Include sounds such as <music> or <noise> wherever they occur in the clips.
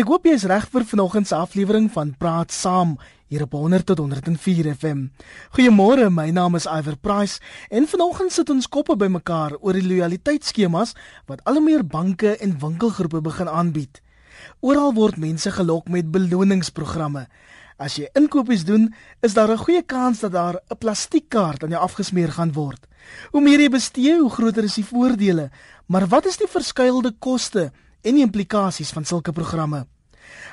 Ek hoop jy is reg vir vanoggend se aflewering van Praat Saam hier op 100 tot 104 FM. Goeiemôre, my naam is Iver Price en vanoggend sit ons koppe bymekaar oor die lojaliteitsskemas wat al hoe meer banke en winkelgroepe begin aanbied. Oral word mense gelok met beloningsprogramme. As jy inkopies doen, is daar 'n goeie kans dat daar 'n plastiekkaart aan jou afgesmeer gaan word. Hoe meer jy bestee, hoe groter is die voordele. Maar wat is die verskuilde koste? en die implikasies van sulke programme.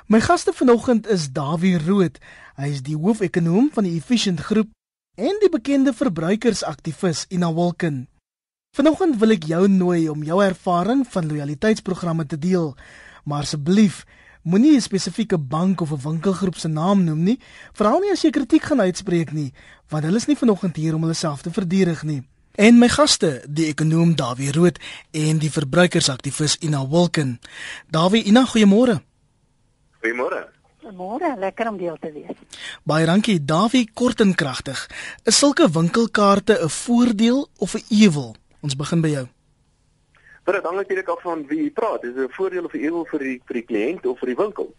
My gaste vanoggend is Dawie Rood. Hy is die hoofekonoom van die Efficient Groep en die bekende verbruikersaktivis Ina Wilken. Vanoggend wil ek jou nooi om jou ervaring van lojaliteitsprogramme te deel. Maar asseblief, moenie 'n spesifieke bank of 'n winkelgroep se naam noem nie, veral nie as jy kritiek gaan uitspreek nie, want hulle is nie vanoggend hier om hulle self te verdedig nie. En my gaste, die ekonom Dawie Rood en die verbruikersaktivis Ina Wilken. Dawie, Ina, goeiemôre. Goeiemôre. Goeiemôre, lekker om deel te wees. Baie dankie, Dawie, kort en kragtig. Is sulke winkelkaarte 'n voordeel of 'n ewel? Ons begin by jou. Dit hang natuurlik af van wie jy praat. Is dit 'n voordeel of 'n ewel vir die vir die kliënt of vir die winkel?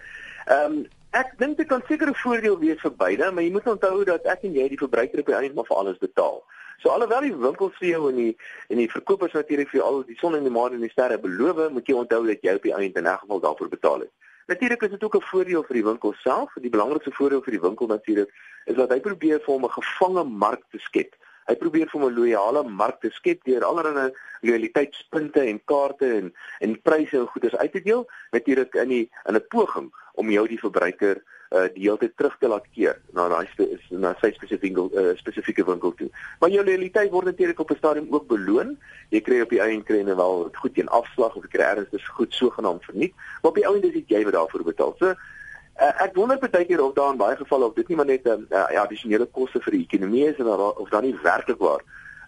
Ehm um, ek dink dit kan seker 'n voordeel wees vir beide, maar jy moet onthou dat ek en jy die verbruiker op die einde maar vir alles betaal. So alhoewel die winkels vir jou en die en die verkopers natuurlik vir al die son en die maan en die sterre beloof, moet jy onthou dat jy op die einde in 'n geval daarvoor betaal het. Natuurlik is dit ook 'n voordeel vir die winkel self. Die belangrikste voordeel vir die winkel natuurlik is dat hy probeer vir hom 'n gevange mark te skep. Hy probeer vir hom 'n loyale mark te skep deur allerlei loyaliteitspunte en kaarte en en pryse en goederes uit te deel, natuurlik in die in 'n poging om jou die verbruiker uh, die hele tyd terug te laat keer na daai is na sy spesifieke uh, spesifieke winkel toe. Maar jou loyaliteit word natuurlik op 'n stadium ook beloon. Jy kry op die einde kry jy wel goed teen afslag of kry ernstig goed sogenaamd verniet, maar op die einde is dit jy wat daarvoor betaal. So uh, ek wonder baie keer of daar in baie gevalle of dit nie maar net 'n uh, ja, addisionele koste vir die ekonomie is en of dan nie werklik waar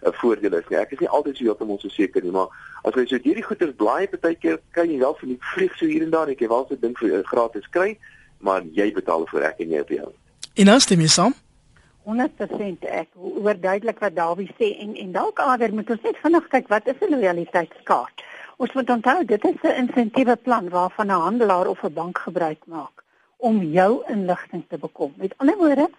'n voordeel is nie. Ek is nie altyd so heeltemal so seker nie, maar as jy so hierdie goeders blaai baie keer kan jy wel vir die vlieg so hier en daar, ek jy wel so ding vir uh, gratis kry maar jy betaal vir ek en jy op jou. En as jy saam 100% ek hoor duidelik wat Dawie sê en en dalk ander moet ons net vinnig kyk wat is 'n lojaliteitskaart. Ons moet onthou dit is 'n insentiewe plan waarvan 'n handelaar of 'n bank gebruik maak om jou inligting te bekom. Met ander woorde,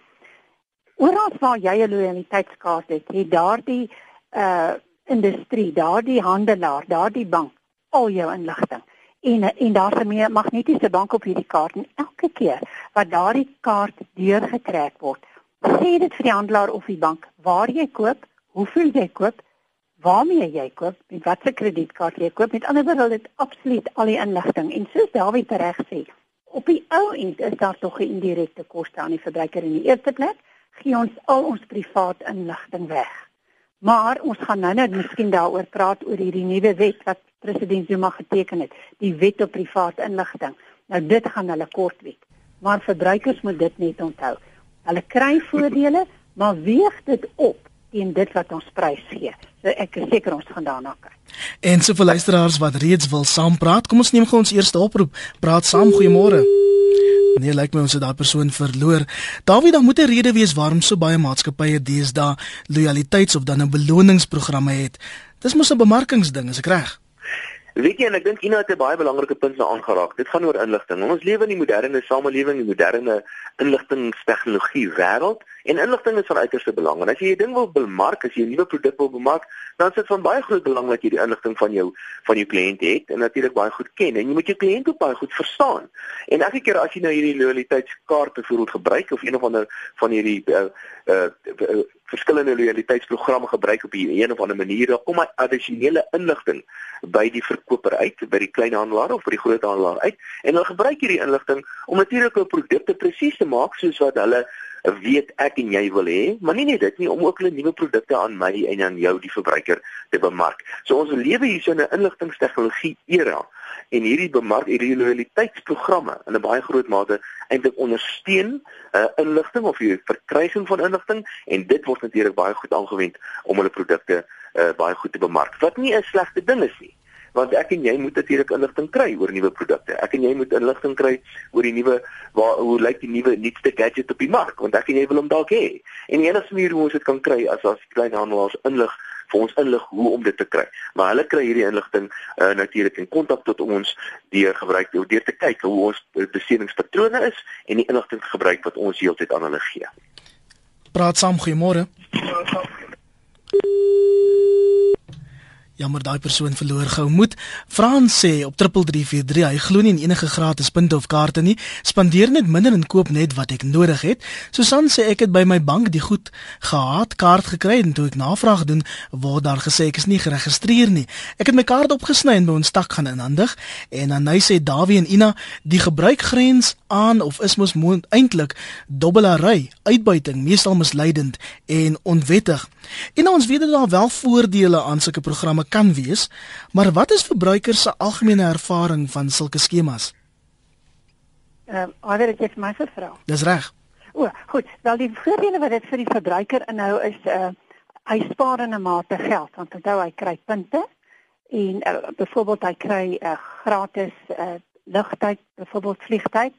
oral waar jy 'n lojaliteitskaart het, het daardie uh industrie, daardie handelaar, daardie bank al jou inligting. En en daar's 'n magnetiese bank op hierdie kaart en elke keer wat daardie kaart deurgetrek word, sê dit vir die handelaar of die bank waar jy koop, hoeveel jy koop, waarmee jy koop, met watter kredietkaart jy koop. Met ander woorde, dit absoluut al die inligting. En soos Dawie reg sê, op die ou end is daar tog 'n indirekte koste aan die verbruiker in die eerste plek, gee ons al ons privaat inligting weg. Maar ons gaan nou net miskien daaroor praat oor hierdie nuwe wet wat president Zuma geteken het, die wet op private inligting. Nou dit gaan hulle kort week. Maar verbruikers moet dit net onthou. Hulle kry voordele, maar weeg dit op teen dit wat ons prys gee. So ek is seker ons gaan daarna kyk. En so vir luisteraars wat reeds wil saampraat, kom ons neem gou ons eerste oproep. Praat saam, goeiemôre. Nee, lyk my ons het daai persoon verloor. Dawie, dan moet 'n rede wees waarom so baie maatskappye deesdae lojaliteits of dan 'n beloningsprogramme het. Dis mos 'n bemarkingsding, is ek reg? Weet jy en ek dink Ina het 'n baie belangrike punt nou aangeraak. Dit gaan oor inligting. Ons lewe in die moderne samelewing, die moderne inligtingstegnologie wêreld en inligting is van uiterste belang. En as jy 'n ding wil bemark, as jy 'n nuwe produk wil bemark, dan is dit van baie groot belang dat jy die inligting van jou van jou kliënt het en natuurlik baie goed ken en jy moet jou kliënt ook baie goed verstaan. En elke keer as jy nou hierdie loyaliteitskaart byvoorbeeld gebruik of een of ander van hierdie uh, uh, uh, verskillende loyaliteitsprogramme gebruik op 'n een of ander manier, dan kom hy addisionele inligting by die verkoper uit, by die kleinhandelaar of by die groothandelaar uit en hulle gebruik hierdie inligting om natuurlik hul produkte presies te maak soos wat hulle weet ek en jy wil hê, maar nie net dit nie om ook hulle nuwe produkte aan my en aan jou die verbruiker te bemark. So ons lewe hier so 'n inligtingstegnologie era en hierdie bemark hierdie loyaliteitsprogramme in 'n baie groot mate eintlik ondersteun uh, inligting of die verkryging van inligting en dit word natuurlik baie goed aangewend om hulle produkte uh, baie goed te bemark. Wat nie 'n slegte ding is nie want ek en jy moet natuurlik inligting kry oor nuwe produkte. Ek en jy moet inligting kry oor die nuwe waar hoe lyk die nuwe nuutste gadget op die mark want ek en jy wil hom dalk hê. En die enigste manier hoe ons dit kan kry as as kleinhandelaars inlig vir ons inlig hoe om dit te kry. Maar hulle kry hierdie inligting uh, natuurlik in kontak tot ons deur gebruik deur te kyk hoe ons bestedingspatrone is en die inligting gebruik wat ons heeltyd aan hulle gee. Praat saam, goeiemôre. Jammer daai persoon verloor gou moed. Frans sê op 3343 hy glo nie in enige gratis punte of kaarte nie. Spandeer net minder en koop net wat ek nodig het. Susan sê ek het by my bank die goed gehad kaart gekry en toe ek navraag doen word daar gesê ek is nie geregistreer nie. Ek het my kaart opgesny en by ons tak gaan inhandig en dan hy sê Dawie en Ina die gebruikgrens aan of is mos eintlik dobbelary, uitbuiting, meestal misleidend en onwettig. En ons weet dat daar wel voordele aan sulke programme kan wees, maar wat is verbruikers se algemene ervaring van sulke skemas? Ehm, uh, alhoewel ek het my gevra. Dis reg. O, goed. Wel die voordele wat dit vir die verbruiker inhou is uh hy spaar in 'n mate geld want onthou hy kry punte en uh, byvoorbeeld hy kry 'n uh, gratis uh lugtyd, byvoorbeeld vliegtyd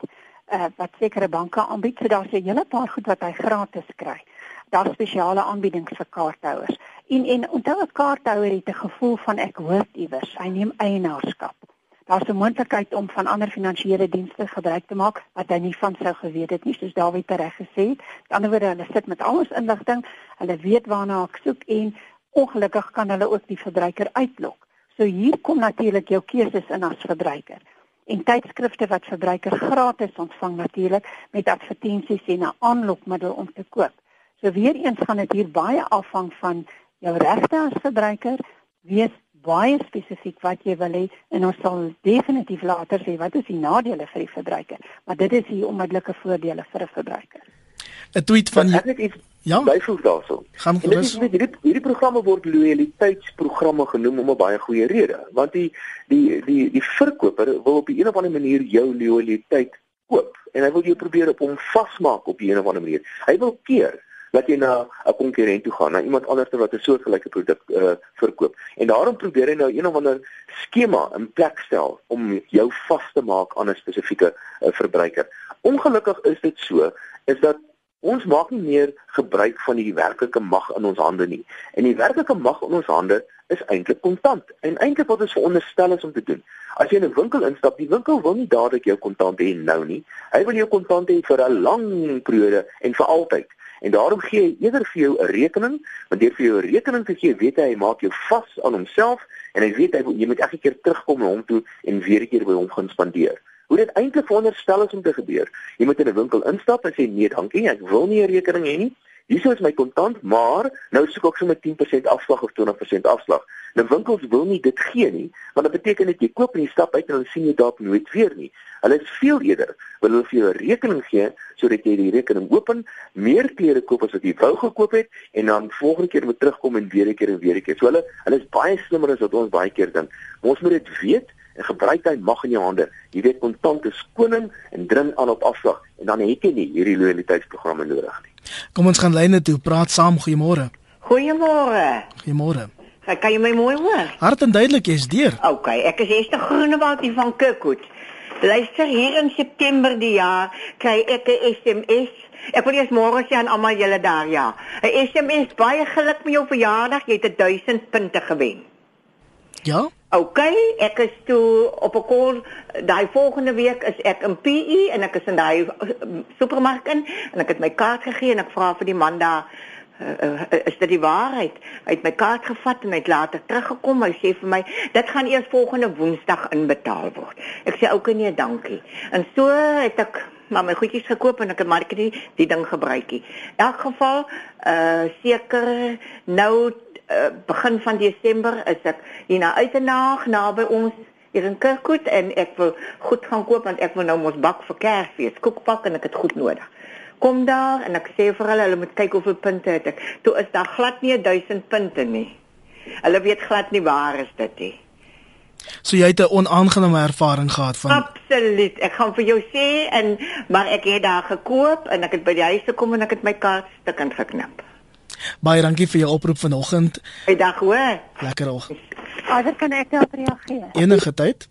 uh wat sekere banke aanbied. So daar's 'n hele paar goed wat hy gratis kry daar spesiale aanbiedings vir kaarthouers. En en onthou 'n kaarthouer het 'n gevoel van ek hoort iewers. Hy neem eienaarskap. Daar's 'n moontlikheid om van ander finansiële dienste gebruik te maak wat hy nie van sou geweet het nie, soos Dawie reg gesê het. Aan die ander word hulle sit met al ons inligting. Hulle weet waarna ek soek en ongelukkig kan hulle ook die verbruiker uitlok. So hier kom natuurlik jou keuses in as verbruiker. En tydskrifte wat verbruiker gratis ontvang natuurlik met advertensies en 'n aanlokmiddel om te koop. So weer eens gaan dit hier baie afhang van jou regte as verbruiker. Wees baie spesifiek wat jy wil hê en ons sal definitief later sê wat is die nadele vir die verbruiker. Maar dit is die onmiddellike voordele vir 'n verbruiker. 'n Tweet van jy ek iets Ja. Byvoeg daarso. Gaan gerus. Hierdie hierdie programme word loyaliteitsprogramme genoem om 'n baie goeie rede, want die die die die verkoper wil op 'n of ander manier jou loyaliteit koop en hy wil jou probeer op hom vasmaak op 'n of ander manier. Hy wil keer dat jy na 'n konkurrent toe gaan, na iemand anders wat 'n soortgelyke produk uh, verkoop. En daarom probeer hy nou een of ander skema in plek stel om jou vas te maak aan 'n spesifieke uh, verbruiker. Ongelukkig is dit so is dat ons maak nie meer gebruik van die werklike mag in ons hande nie. En die werklike mag in ons hande is eintlik kontant. En eintlik wat ons veronderstel is om te doen. As jy in 'n winkel instap, die winkel wil nie dadelik jou kontant hê nou nie. Hy wil jou kontant hê vir 'n lang periode en vir altyd. En daarom gee hy eerder vir jou 'n rekening, want deur vir jou 'n rekening te gee, weet hy hy maak jou vas aan homself en hy weet hy jy moet elke keer terugkom na hom toe en weer 'n keer by hom gaan spandeer. Hoe dit eintlik veronderstel is om te gebeur. Jy moet in 'n winkel instap en sê nee, dankie, ek wil nie 'n rekening hê nie. Hier is my kontant, maar nou soek ek sommer 10% afslag of 20% afslag. Nou winkels wil nie dit gee nie, want dit beteken dat jy koop en jy stap uit en dan sien jy dalk nooit weer nie. Hulle is veel eerder wil hulle vir jou 'n rekening gee sodat jy die rekening open, meer klere koop as wat jy wou gekoop het en dan volgende keer moet terugkom en weer 'n keer en weer 'n keer. So hulle hulle is baie slimmer as wat ons baie keer dink. Ons moet dit weet en gebruik hy mag in jou hande. Jy weet kontant is koning en dring aan op afslag en dan het jy nie hierdie loyaliteitsprogramme nodig nie. Kom ons gaan lyne toe, praat saam, goeiemôre. Goeiemôre. Goeiemôre. Kan jy my mooi hoor? Hart en duidelik jy's deur. OK, ek is Esther Groenewald hier van Kirkwood. Luister hier in September die jaar kry ek 'n SMS. Ek wil eers môre sê aan almal julle daar ja. 'n SMS baie geluk met jou verjaardag. Jy het 1000 punte gewen. Ja? OK, ek is toe op 'n kol daai volgende week is ek in PE en ek is in daai supermark in en ek het my kaart gegee en ek vra vir die man daar uh, is dit die waarheid? Hy het my kaart gevat en hy het later teruggekom. Hy sê vir my, "Dit gaan eers volgende Woensdag inbetaal word." Ek sê, "Oké, nee, dankie." En so het ek maar my goedjies gekoop en ek het maar die die ding gebruik. In elk geval, uh seker nou uh, begin van Desember is ek hier na Uitenaag naby ons hier in Kirkwood en ek wil goed gaan koop want ek wil nou mos bak vir Kersfees, koekpak en ek het goed nodig kom daar en ek sê vir hulle hulle moet kyk hoeveel punte het ek. Toe is daar glad nie 1000 punte nie. Hulle weet glad nie waar is dit nie. So jy het 'n onaangename ervaring gehad van Absoluut. Ek gaan vir jou sê en maar ek het daar gekoop en ek het by die huis gekom en ek het my kaart stukkend geknip. Baie dankie vir jou oproep vanoggend. Goeiedag hoor. Lekker oggend. Ander kan ek daarop reageer? Enige tyd?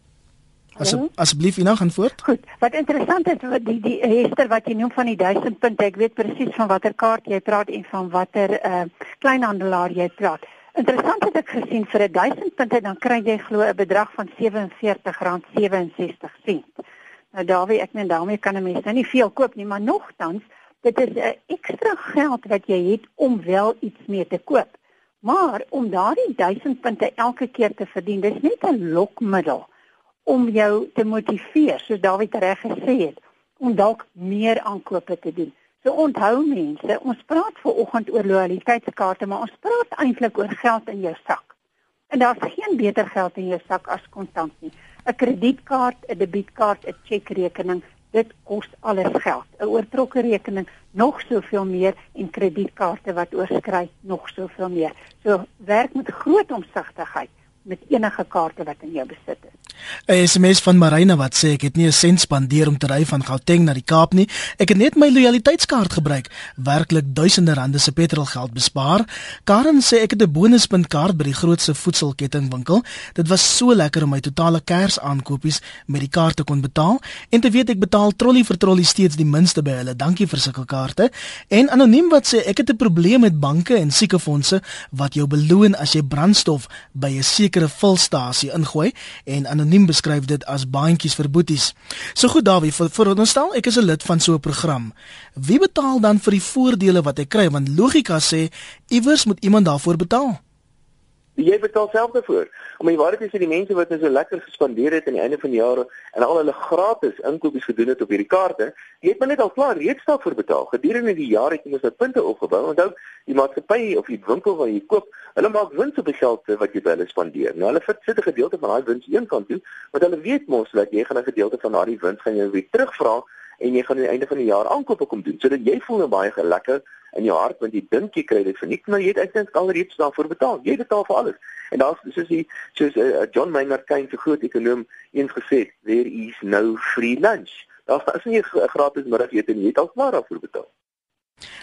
As asseblief Ina gaan voort. Goed. Wat interessant is wat die die Hester wat jy noem van die 1000 punte. Ek weet presies van watter kaart jy praat en van watter uh kleinhandelaar jy praat. Interessant het ek gesien vir 1000 punte dan kry jy glo 'n bedrag van R47.67. Nou Dawie, ek meen daarmee kan 'n mens nou nie veel koop nie, maar nogtans, dit is 'n ekstra geld wat jy het om wel iets mee te koop. Maar om daardie 1000 punte elke keer te verdien, dis net 'n lokmiddel om jou te motiveer, soos Dawie reg gesê het, om dalk meer aankope te doen. So onthou mense, ons praat ver oggend oor lojaliteitskaarte, maar ons praat eintlik oor geld in jou sak. En daar's geen beter geld in jou sak as kontant nie. 'n Kredietkaart, 'n debietkaart, 'n chequerekening, dit kos alles geld. 'n Oortrokke rekening nog soveel meer en kredietkaarte wat oorskry nog soveel meer. So werk met groot omsigtigheid met enige kaarte wat in jou besit is. 'n SMS van Marina wat sê ek het nie 'n sent spandeer om te ry van Gauteng na die Kaap nie. Ek het net my lojaliteitskaart gebruik, werklik duisende rande se petrolgeld bespaar. Karen sê ek het 'n bonuspuntkaart by die grootste voedselkettingwinkel. Dit was so lekker om my totale kersaankopies met die kaart te kon betaal en te weet ek betaal trolly vir trolly steeds die minste by hulle. Dankie vir sulke kaarte. En anoniem wat sê ek het 'n probleem met banke en siekefondse wat jou beloon as jy brandstof by 'n sekere vulstasie ingooi en anoniem beskryf dit as baantjies vir boeties. So goed Dawie, vir, vir ons stel ek is 'n lid van so 'n program. Wie betaal dan vir die voordele wat ek kry want logika sê iewers moet iemand daarvoor betaal. Jy betaal self daarvoor. Om die waarheid is vir die mense wat nou so lekker gespandeer het aan die einde van die jaar en al hulle gratis inkopies gedoen het op hierdie kaarte, het maar net al klaar reeds daarvoor betaal. Gedurende die jaar het jy mos daai punte opgebou. Onthou, die maatskappy of die winkel waar jy koop, hulle maak wins op die geld wat jy by hulle spandeer. Nou hulle sit 'n gedeelte van daai wins een kant toe, want hulle weet mos dat jy gaan 'n gedeelte van daardie wins gaan jy weer terugvra en jy gaan aan die einde van die jaar aankope kom doen. Sodat jy voel nou baie lekker in jou hart want jy dink jy kry dit vir niks, maar jy het eintlik alreeds daarvoor betaal. Jy betaal vir alles. En daar's soos die soos uh, John Maynard Keynes, 'n groot ekonom, eens gesê, there is no free lunch. Daar's daar is nie 'n gratis middagete nie, jy het al klaar daarvoor betaal.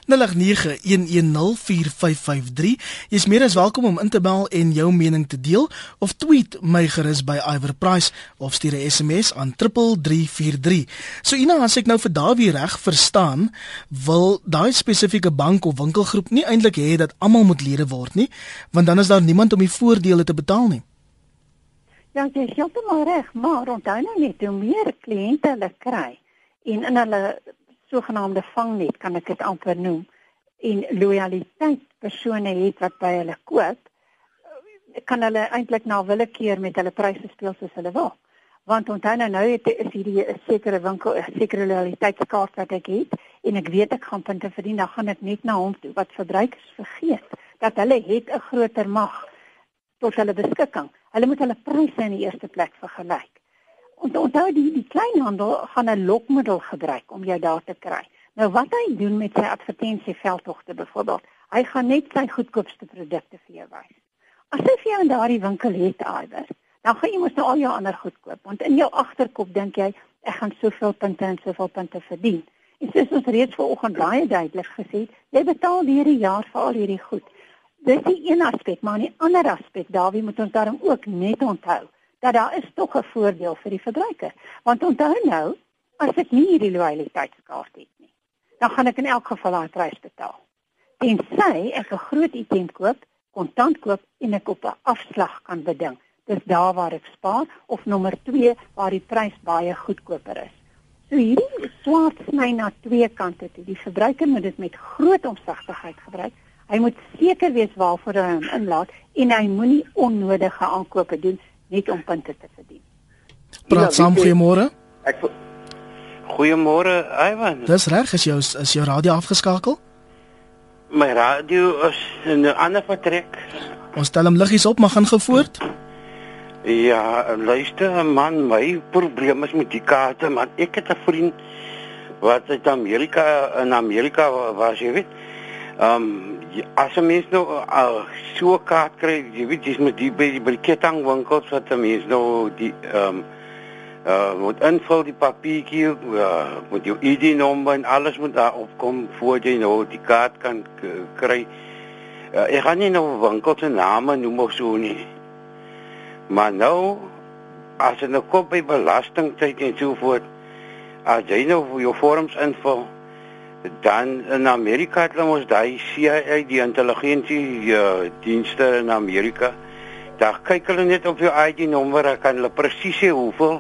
0891104553. Jy's meer as welkom om in te bel en jou mening te deel of tweet my gerus by Iver Price of stuur 'n SMS aan 3343. So Ina, as ek nou vir Dawie reg verstaan, wil daai spesifieke bank of winkelgroep nie eintlik hê dat almal moet lede word nie, want dan is daar niemand om die voordele te betaal nie. Ja, jy sê heeltemal reg, maar onthou nou net hoe meer kliënte hulle kry en in hulle sogenaamde vangnet kan ek dit amper noem en lojaliteit persone het wat by hulle koop kan hulle eintlik na willekeur met hulle pryse speel soos hulle wil. Want onthou nou nou het is hierdie 'n sekere winkel 'n sekere lojaliteitskaart wat ek het en ek weet ek gaan punte verdien dan gaan ek net na hom toe wat verbruikers vergeet dat hulle het 'n groter mag tot hulle beskikking. Hulle moet hulle pryse in die eerste plek vergelyk onthou die die kleinhandel gaan 'n lokmiddel gebruik om jou daar te kry. Nou wat hy doen met sy advertensieveldtogte byvoorbeeld, hy gaan net sy goedkoopste produkte vir jou wys. As jy vir jou in daardie winkel het iewers, dan gaan jy mos nou al jou ander goed koop want in jou agterkop dink jy ek gaan soveel punte en soveel punte verdien. En soos ons reeds vanoggend baie duidelik gesê het, jy betaal hierdie jaar vir al hierdie goed. Dis die een aspek, maar 'n ander aspek, Dawie moet ons daarom ook net onthou dat daar is tog 'n voordeel vir die verbruiker. Want onthou nou, as ek nie hierdie loyaliteitskaart het nie, dan gaan ek in elk geval daai prys betaal. En sê ek 'n groot item koop, kontant koop en ek op 'n afslag kan beding. Dis daar waar ek spaar of nommer 2 waar die prys baie goedkoper is. So hierdie swart sny na twee kante toe. Die verbruiker moet dit met groot omsigtigheid gebruik. Hy moet seker wees waarvoor hy hom inlaat en hy moenie onnodige aankope doen net om punte te verdien. Praat saam goeiemôre. Ek Goeiemôre, Ivan. Dis reg, is jou is jou radio afgeskakel? My radio is in 'n ander vertrek. Ons stel hom liggies op, maar gaan gevoort. Ja, luister man, my probleem is met die kaarte, man. Ek het 'n vriend wat uit Amerika in Amerika was, jy weet. Ehm um, as 'n mens nou uh, so 'n kaart kry, jy weet dis met die by die brikketang winkels wat 'n mens nou die ehm um, uh moet invul die papiertjie, uh, moet jou ID-nommer en alles moet daar opkom voor jy nou die kaart kan kry. Uh, ek gaan nie nou winkels se name noem of so nie. Maar nou as jy nou kom by belastingtyd en so voort, as jy nou jou vorms invul Dan in Amerika het hulle ons daai CIA, die intelligensie uh, dienste in Amerika. Daar kyk hulle net op jou ID nommer, dan kan hulle presies sê hoeveel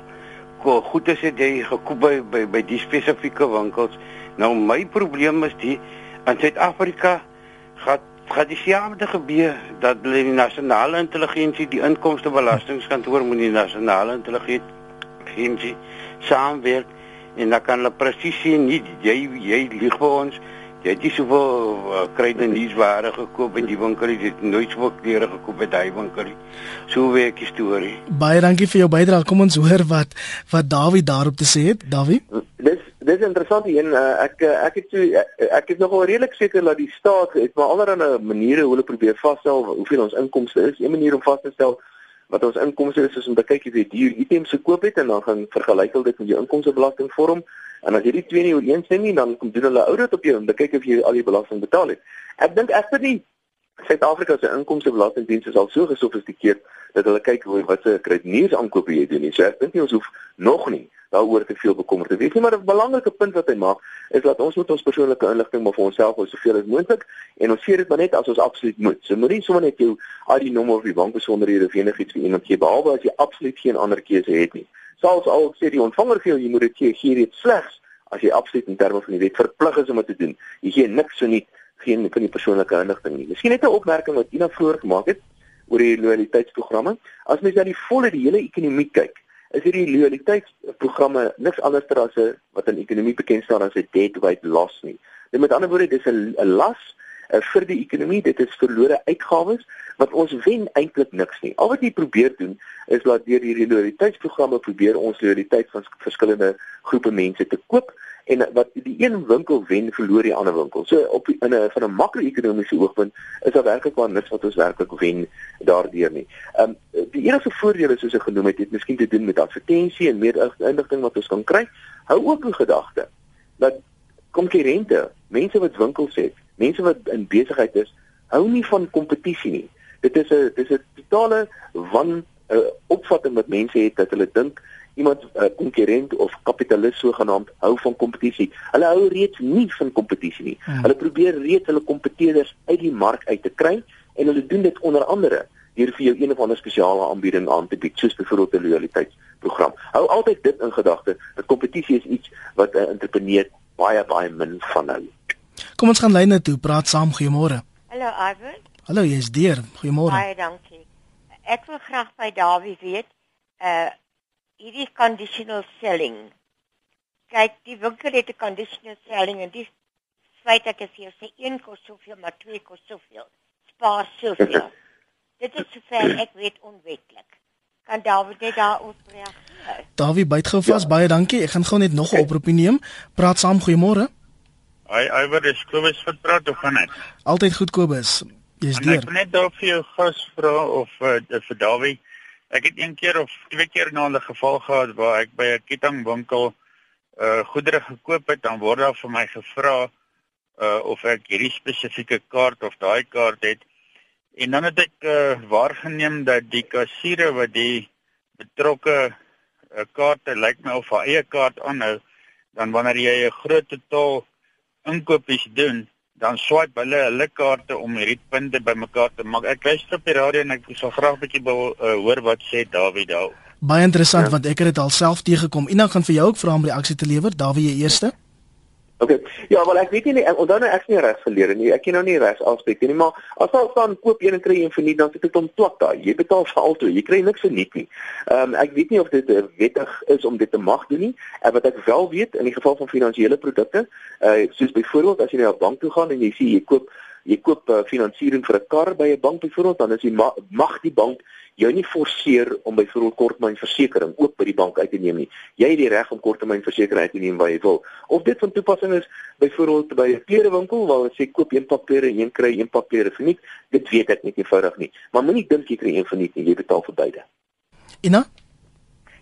goed is dit jy gekoop by, by by die spesifieke winkels. Nou my probleem is die in Suid-Afrika gaan gaan dieselfde gebeur dat die nasionale intelligensie die inkomstebelastingkantoor moet die nasionale intelligensie saamwerk en dan kan hulle presies sien nie jy jy lieg vir ons jy het nie soveel uh, kruide nuusware gekoop in die winkel jy het nooit soveel klere gekoop by daai winkel so werk die storie. Baie dankie vir jou bydrae. Kom ons hoor wat wat Dawie daarop te sê het. Dawie? Dis dis interessant hier uh, ek uh, ek het so ek is nogal redelik seker dat die staat het maar allerlei maniere hoe hulle probeer vasstel hoeveel ons inkomste is. Een manier om vas te stel wat ons inkomste is is om te kyk of jy duur items gekoop het en dan gaan vergelyk hulle dit met jou inkomstebelastingvorm en as jy die twee nie ooreenstem nie dan kom doen hulle audit op jou om te kyk of jy al die belasting betaal het. Ek dink egter nie Suid-Afrika se inkomstebelastingdiens is al so gesofistikeerd dat hulle kyk hoe wat se kredieteurs aankoop jy doen. So ek dink nie ons hoef nog nie daaroor te veel bekommerd te wees nie, maar 'n belangrike punt wat hy maak is dat ons moet ons persoonlike inligting maar vir onsself hou soveel as moontlik en ons sê dit maar net as ons absoluut moet. So moenie sommer net jou ID nommer of die bankbesonderhede of enigiets vir iemand gee behalwe as jy absoluut geen ander keuse het nie. Selfs al sê die ontvanger vir jou jy moet dit gee, gee dit slegs as jy absoluut in terme van die wet verplig is om dit te doen. Jy gee niks so nie geen van die persoonlike inligting nie. Miskien net 'n opmerking wat Ina vroeër gemaak het oor die loyaliteitsprogramme. As mens na die volle die hele ekonomie kyk, is hierdie loyaliteitsprogramme niks anders as 'n wat in ekonomie bekend staan as 'n deadweight loss nie. Dit met ander woorde, dis 'n las uh, vir die ekonomie, dit is verlore uitgawes wat ons wen eintlik niks nie. Al wat jy probeer doen is laat deur hierdie loyaliteitsprogramme probeer ons loyaliteit van verskillende groepe mense te koop en wat die een winkel wen verloor die ander winkel. So op in 'n van 'n makro-ekonomiese oogpunt is daar werklik maar niks wat ons werklik wen daardeur nie. Ehm um, die enigste voordele soos ek genoem het, het miskien te doen met advertensie en meer inligting wat ons kan kry. Hou ook in gedagte dat konkurrente, mense wat winkels het, mense wat in besigheid is, hou nie van kompetisie nie. Dit is 'n dit is 'n totale wan uh, opvatting wat mense het dat hulle dink iemand 'n uh, konkurrent of kapitalis sogenaamd hou van kompetisie. Hulle hou reeds nie van kompetisie nie. Hmm. Hulle probeer reeds hulle kompetiteurs uit die mark uit te kry en hulle doen dit onder andere deur vir jou een of ander spesiale aanbieding aan te bied, soos byvoorbeeld 'n loyaliteitsprogram. Hou altyd dit in gedagte dat kompetisie is iets wat 'n entrepreneur baie baie min van hou. Kom ons gaan lyne toe, praat saam, goeiemôre. Hallo Ivan. Hallo, jy's deur. Goeiemôre. Baie dankie. Ek wil graag by Dawie weet, uh hierdie conditional selling. Kyk, die winkel het 'n conditional selling en dis feit dat as jy sê een kos soveel, maar twee kos soveel, spaar soveel. <laughs> Dit is sover ek weet onwetlik. Kan David net daarop reageer? Dawie byt gou vas, ja. baie dankie. Ek gaan gou net nog 'n oproepie neem. Praat saam, goeiemôre. Hi, Iwer, dis Kobus wat praat of van net. Altyd goed Kobus. Jy's deur. Ek net daar vir jou gas vra of uh, vir Dawie Ek het een keer of twee keer na 'n geval gehad waar ek by 'n kettingwinkel uh goedere gekoop het, dan word daar vir my gevra uh of ek hierdie spesifieke kaart of daai kaart het. En dan het ek uh waargeneem dat die kassiere wat die betrokke uh, kaarte lyk my of haar eie kaart aanhou, dan wanneer jy 'n groot totaal inkopies doen, dan swipe hulle hulle kaarte om hierdie punte bymekaar te maak. Ek luister op die radio en ek sal graag 'n bietjie wil uh, hoor wat sê Dawie daar. Baie interessant ja. want ek het dit alself teëgekom. Ina gaan vir jou ook vra om reaksie te lewer. Dawie, jy eerste. Oké. Okay. Ja, wel ek weet nie onthou nou ek is nie regs geleer nie. Ek ken nou nie regs aspek nie, maar as jy staan koop een en kry een vir nie, dan sit dit om plat daai. Jy betaal vir altoe. Jy kry niks vir nie nie. Ehm um, ek weet nie of dit uh, wettig is om dit te mag doen nie. En wat ek wel weet in die geval van finansiële produkte, uh soos byvoorbeeld as jy na 'n bank toe gaan en jy sê jy koop jy koop uh, finansiering vir 'n kar by 'n bank byvoorbeeld, dan is die ma mag die bank jou nie forceer om byvoorbeeld korttermynversekering ook by die bank uit te neem nie. Jy het die reg om korttermynversekering uit te neem waar jy wil. Of dit van toepassing is byvoorbeeld by 'n klerewinkel waar hulle sê koop een pak klere en een kry een pak klere vir niks, dit weet ek net eenvoudig nie. Maar moenie dink jy kry een vir niks nie, jy betaal vir beide. Ina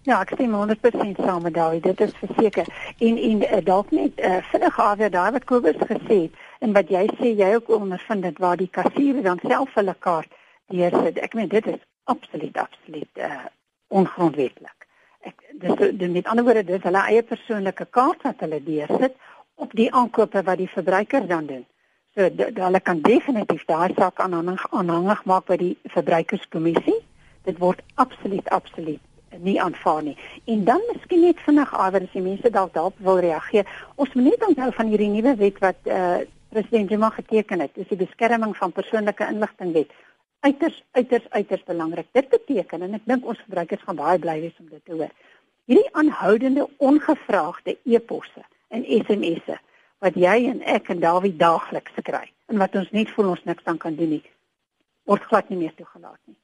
Ja, ek stem 100% saam met Dawie. Dit is verseker. En en uh, dalk net uh, vinnig afweer daar wat Kobus gesê het en wat jy sê jy ook ondervind dit waar die kassier dan self hulle kaart deursit. Ek meen dit is absoluut absoluut uh, ongrondwetlik. Ek dis met ander woorde dis hulle eie persoonlike kaart wat hulle deursit op die aankope wat die verbruiker dan doen. So hulle kan definitief daai saak aanhangig aanhangig maak by die verbruikerskommissie. Dit word absoluut absoluut nie aanvaar nie. En dan miskien net vinnig awer as die mense dalk daarop wil reageer. Ons moet net onthou van hierdie nuwe wet wat eh uh, president Zuma geteken het, is die beskerming van persoonlike inligting wet. Uiters uiters uiters belangrik. Dit beteken en ek dink ons verbruikers gaan baie bly wees om dit te hoor. Hierdie aanhoudende ongevraagde e-posse en SMS'e wat jy en ek en Dawie daagliks kry en wat ons net voel ons niks aan kan doen nie, word glad nie meer toegelaat nie.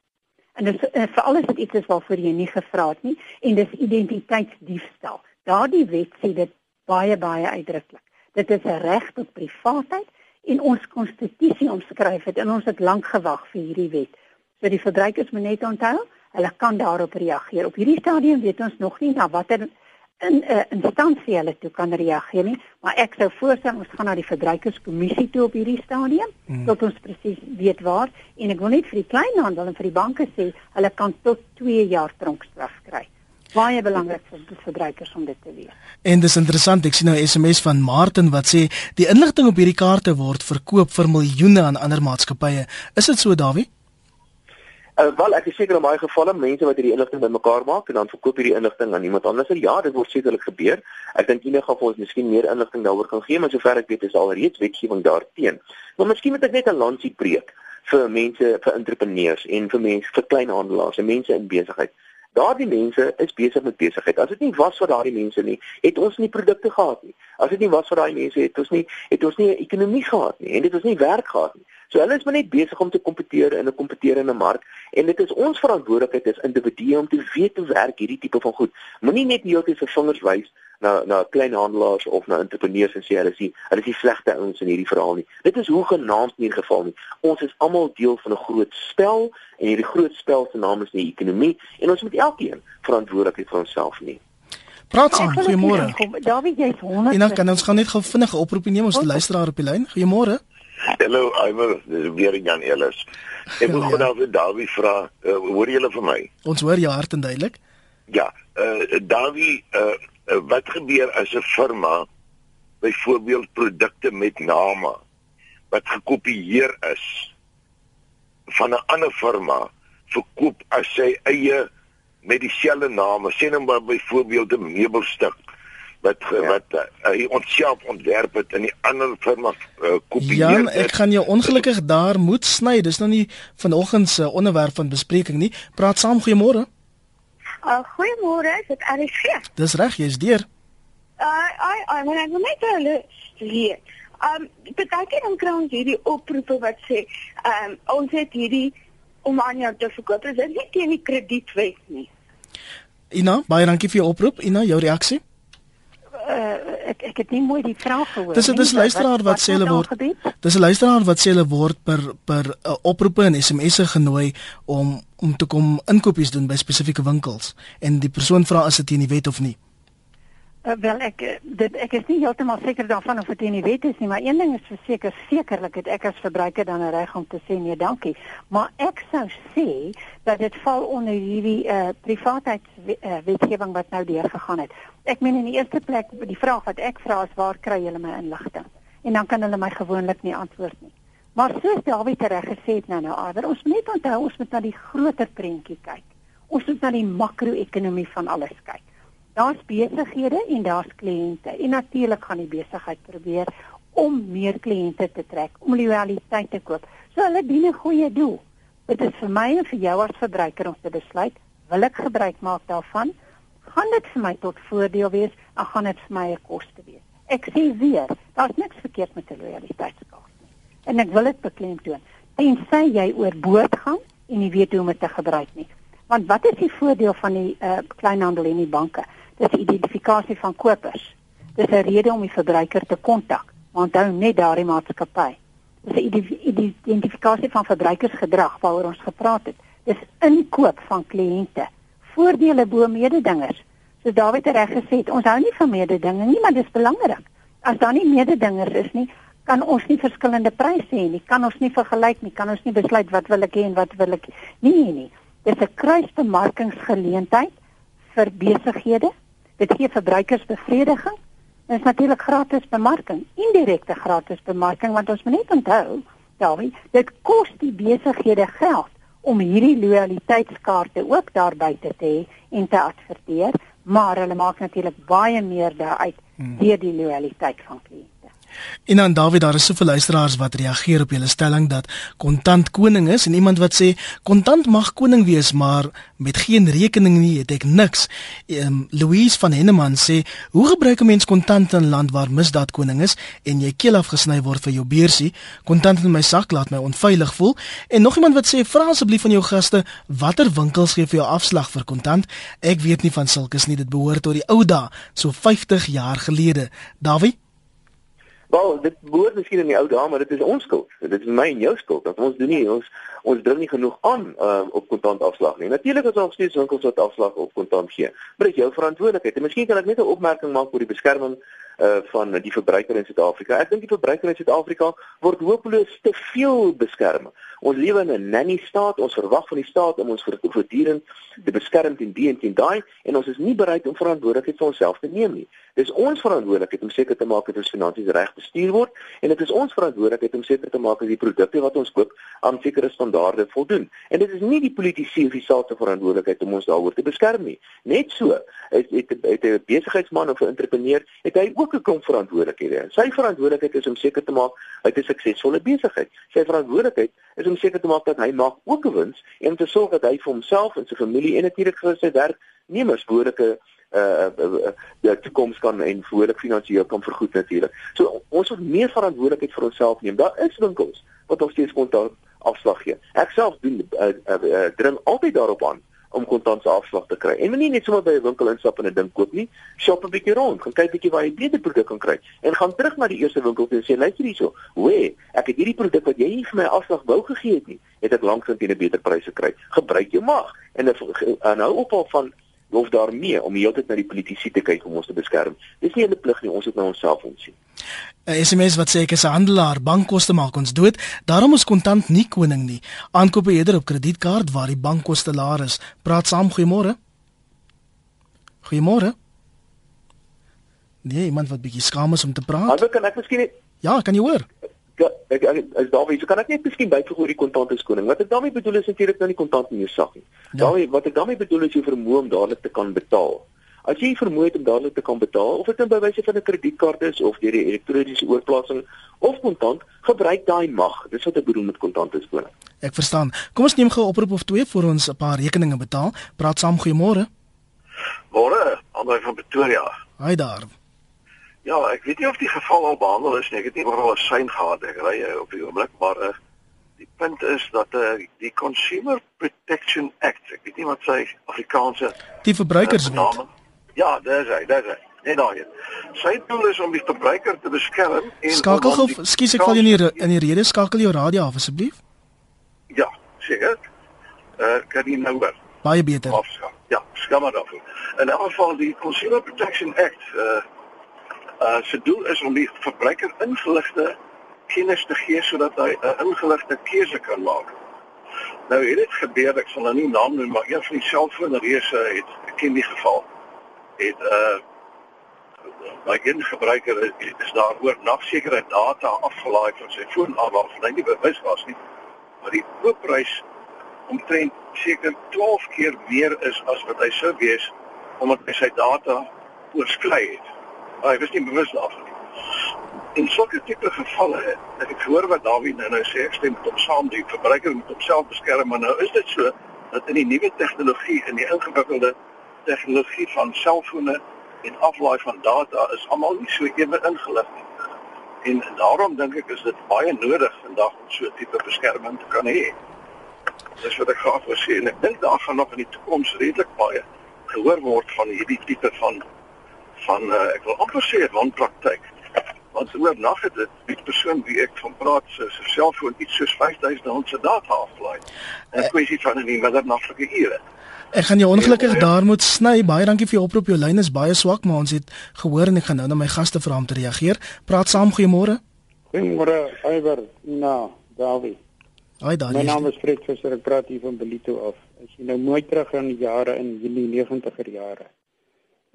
En dit is vir alles wat iets is waarvoor jy nie gevra het nie en dis identiteitsdiefstal. Daardie wet sê dit baie baie uitdruklik. Dit is 'n reg tot privaatheid en ons konstitusie omskryf dit en ons het lank gewag vir hierdie wet. So die verbruikers moet net onthou, hulle kan daarop reageer. Op hierdie stadium weet ons nog nie na watter in 'n uh, instansie hulle toe kan reageer nie, maar ek sou voorstel ons gaan na die verbruikerskommissie toe op hierdie stadium mm. tot ons presies weet waar en ek wil net vir die kleinhandel en vir die banke sê hulle kan tot 2 jaar tronkstraf kry. Baie belangrik vir die verbruikers om dit te weet. En dis interessant, ek sien nou 'n SMS van Martin wat sê die inligting op hierdie kaarte word verkoop vir miljoene aan ander maatskappye. Is dit so, Dawie? Uh, wel ek is seker in baie gevalle mense wat hierdie inligting bymekaar maak en dan verkoop hierdie inligting aan iemand anders. Ja, dit word sekerlik gebeur. Ek dink enige gaan ons miskien meer inligting daaroor kan gee, maar sover ek weet is alreeds wetgewing daarteen. Maar miskien moet ek net 'n lansie breek vir mense, vir entrepreneurs en vir mense, vir kleinhandelaars en mense in besigheid. Daardie mense is besig met besigheid. As dit nie was vir daardie mense nie, het ons nie produkte gehad nie. As dit nie was vir daai mense het ons nie het ons nie 'n ekonomie gehad nie en dit was nie werk gehad nie. So hulle is maar net besig om te kompeteer in 'n kompeterende mark en dit is ons verantwoordelikheid as individue om te weet hoe werk hierdie tipe van goed. Moenie net heeltyd se vingers wys na na kleinhandelaars of na entrepreneurs en sê hulle is die hulle is die slegte ouens in hierdie verhaal nie. Dit is hoegenaamd nie die geval nie. Ons is almal deel van 'n groot spel en hierdie groot spel se naam is die ekonomie en ons moet elkeen verantwoordelik wees vir onsself nie. Praat saam, goeiemôre. Dawie, jy's 100. En dan kan ons gaan net gou vinnige oproepie neem ons luisteraar op die lyn. Goeiemôre. Hallo, Iver, dis weer Jan Ellis. Ek wil gou daar vir Dawie vra, uh, hoor julle vir my? Ons hoor jou hart en duidelik. Ja, uh, Dawie, uh, wat gebeur as 'n firma byvoorbeeld produkte met name wat gekopieer is van 'n ander firma verkoop as sy eie met dieselfde name, sê maar byvoorbeeld 'n meubelstuk wat ja. wat uh, hy onsself ontwerp het in die ander firma uh, kopieer. Jan, ek gaan jou ongelukkig daar moet sny. Dis nou nie vanoggend se onderwerp van bespreking nie. Praat saam goeiemôre. Uh goeiemôre, is dit RSG? Dis reg, jy's deur. Uh ai ai, maar ek wil net hulle hier. Um baie keer dan kry ons hierdie oproepe wat sê, um ons het hierdie om aan jou te verkoop. Dit is nie teen die kredietwet nie. Ina, baie dankie vir jou oproep. Ina, jou reaksie? Uh, ek ek het nie mooi die vraag gehoor. Dis dis luisteraar wat, wat sê hulle word. Dis 'n luisteraar wat sê hulle word per per uh, oproepe en SMS'e genooi om om te kom inkopies doen by spesifieke winkels en die persoon vra as dit in die wet of nie. Uh, wel ek eh, dit ek is nie heeltemal seker daarvan of dit in die wet is nie, maar een ding is verseker sekerlik het ek as verbruiker dan 'n reg om te sê nee, dankie. Maar ek sou sê dat dit val onder hierdie uh, privaatheidswetgewing uh, wat nou deur gegaan het. Ek meen in die eerste plek die vraag wat ek vra is waar kry julle my inligting? En dan kan hulle my gewoonlik nie antwoord nie. Maar soos Dawie reg gesê het nou nou, Ader, ons moet net onthou ons moet na die groter prentjie kyk. Ons moet na die makro-ekonomie van alles kyk. Daar's besighede en daar's kliënte. En natuurlik gaan die besigheid probeer om meer kliënte te trek, om loyaliteit te koop. So hulle dien 'n goeie doel. Dit is vir my en vir jou as verbruiker om te besluit, wil ek gebruik maak daarvan? Gaan dit vir my tot voordeel wees of gaan dit vir my 'n koste wees? Ek sê weer, daar's niks verkeerd met 'n loyaliteitskaart nie. En ek wil dit beklemtoon. Tensy jy oorboord gaan en nie weet hoe om dit te gebruik nie. Want wat is die voordeel van die uh, kleinhandel en die banke? Dis die identifikasie van kopers. Dis 'n rede om die verbruiker te kontak. Onthou net daardie maatskappy. Dis 'n identifikasie van verbruikersgedrag waaroor ons gepraat het. Dis inkoop van kliënte. Voordele bo mededingers. So David het reg gesê, ons hou nie van mededinging nie, maar dis belangrik. As daar nie mededingers is nie, kan ons nie verskillende pryse hê nie. Kan ons nie vergelyk nie. Kan ons nie besluit wat wil ek hê en wat wil ek nie nie nie. Dis 'n kruisbemarkingsgeleentheid vir besighede Dit gee verbruikersbevrediging Dit is natuurlik gratis bemarking, indirekte gratis bemarking want ons moet net onthou, Dawie, dit kos die besighede geld om hierdie loyaliteitskaarte ook daar buite te hê en te adverteer, maar hulle maak natuurlik baie meer daaruit hmm. deur die loyaliteit van kliënte. En dan David, daar is soveel luisteraars wat reageer op julle stelling dat kontant koning is en iemand wat sê kontant mag koning wees, maar met geen rekening nie het ek niks. Um, Louise van Henneman sê, "Hoe gebruik 'n mens kontant in 'n land waar misdaad koning is en jy keel afgesny word vir jou beursie? Kontant in my sak laat my onveilig voel." En nog iemand wat sê, "Vra asseblief van jou gaste watter winkels gee vir jou afslag vir kontant? Ek weet nie van sulkes nie, dit behoort tot die ou dae, so 50 jaar gelede." David Wel, dit behoort miskien in die ou dae, maar dit is ons skuld. Dit is my en jou skuld dat ons doen nie ons ons dring nie genoeg aan um, op kontant afslag nie. Natuurlik is daar steeds winkels wat afslag op kontant gee. Maar dit is jou verantwoordelikheid. En miskien kan ek net 'n opmerking maak oor die beskerming uh van die verbruiker in Suid-Afrika. Ek dink die verbruiker in Suid-Afrika word hopeloos te veel beskerm. Ons lewe in 'n nanny staat. Ons verwag van die staat om ons voortdurend te beskerm teen die en teen daai en ons is nie bereid om verantwoordelikheid vir onsself te neem nie. Dis ons verantwoordelikheid om seker te maak dat ons finansies reg bestuur word en dit is ons verantwoordelikheid om seker te maak dat die produkte wat ons koop aan sekere standaarde voldoen. En dit is nie die politici of die staat se verantwoordelikheid om ons daaroor te beskerm nie. Net so, het het 'n besigheidsman of 'n entrepreneur het hy ook 'n klomp verantwoordelikhede. Sy verantwoordelikheid is om seker te maak hy het 'n suksesvolle besigheid. Sy verantwoordelikheid is om seker te maak dat hy maak ook 'n wins en om te sorg dat hy vir homself en sy familie en natuurlik vir sy werknemers behoorlike uh uh die toekoms kan en voorlik finansiëel kan vergoed natuurlik. So ons moet meer verantwoordelikheid vir onsself neem. Daar is winkels wat ons steeds kontant afslag gee. Ek self doen uh, uh, uh, dring altyd daarop aan om kontantse afslag te kry. En moenie net sommer by 'n winkel instap en 'n ding koop nie. Shop 'n bietjie rond, gaan kyk bietjie waar jy beter produk kan kry en gaan terug na die eerste winkel toe en sê luister hierso, hoe ek het hierdie produk wat jy nie vir my afslag wou gegee het nie, het ek lank teen 'n beter prys gekry. Gebruik jou mag en en hou op al van hoef daarmee om heeltyd na die politici te kyk om ons te beskerm. Dis nie 'n plig nie, ons moet na onsself omsien. 'n SMS wat sê ek is 'n handelaar, bankkoste maak ons dood. Daarom is kontant nie koning nie. Aankope eerder op kredietkaart waar die bankkoste laer is. Praat saam, goeiemôre. Goeiemôre. Nee, iemand wat bietjie skaam is om te praat. Hallo, kan ek miskien Ja, kan jy hoor? Ja, ek as daarby, so kan ek net miskien byvoeg oor die kontante skoning. Wat ek daarmee bedoel is natuurlik nou nie kontant in jou sak nie. Ja. Daarmee wat ek daarmee bedoel is jy vermoë om dadelik te kan betaal. As jy vermoë het om dadelik te kan betaal, of dit nou by wyse van 'n kredietkaart is of deur die elektroniese oorplasing of kontant, gebruik daai mag. Dis wat ek bedoel met kontante skoning. Ek verstaan. Kom ons neem gou 'n oproep of twee vir ons 'n paar rekeninge betaal. Praat saam, goeiemôre. Môre, Andre van Pretoria. Haai daar. Ja, ek weet nie of die geval al behandel is nie. Ek het nie oral 'n sein gehad ek ry eh, op die oomblik, maar uh, die punt is dat uh, die Consumer Protection Act, ek weet nie wat sy Afrikaanse die verbruikerswet. Uh, Ja, dis hy, dis hy. Net daai. Sy doel is om die verbruiker te beskerm en Skakel gou, skus ek val in die in die rede skakel jou radio af asseblief. Ja, seker. Uh, kan jy nou hoor? Baie beter. Afskakel. Ja, skamma daarvoor. In elk geval die Consumer Protection Act uh, uh, se doel is om die verbruiker ingeligte kennis te gee sodat hy 'n ingeligte keuse kan maak. Nou het dit gebeur, ek sal nou nie naam noem, maar een van die selfoonreëse het ek ken die geval het uh my een gebruiker is, daar oor nog sekere data afgelaai van sy foon af waarvan hy nie bewus was nie. Maar die koopprys omtrent seker 12 keer meer is as wat hy sou wees omdat hy sy data oorskry het. Hy was nie bewus daarvan nie. In sulke tipe gevalle, ek gehoor wat Dawie nou nou sê, ek stem hom saam, die verbruiker moet homself beskerm, maar nou is dit so dat in die nuwe tegnologie en die ingewikkelde tegnologie van selfone en aflaai van data is almal nie so ewe ingelig nie. En daarom dink ek is dit baie nodig vandag om so tipe beskerming te kan hê. Dis wat ek graag wil sê en ek dink daar gaan nog in die toekoms redelik baie gehoor word van hierdie tipe van van uh, ek wil amper sê wanpraktyk. Want oornag het dit die persoon wie ek van praat se selfoon iets soos 5000 rand se data aflaai. 'n Kwessie van 'n middernagtelike ure. Ek gaan jou ongelukkig daar moet sny. Baie dankie vir jou oproep. Jou lyn is baie swak, maar ons het gehoor en ek gaan nou na my gaste vra om te reageer. Praat saam, goeiemôre. Goeiemôre, Iver. Nou, Dawie. Hi daar. My naam is Fred Visser. Ek praat hier van Belito af. As jy nou mooi terug aan die jare in die 90er jare.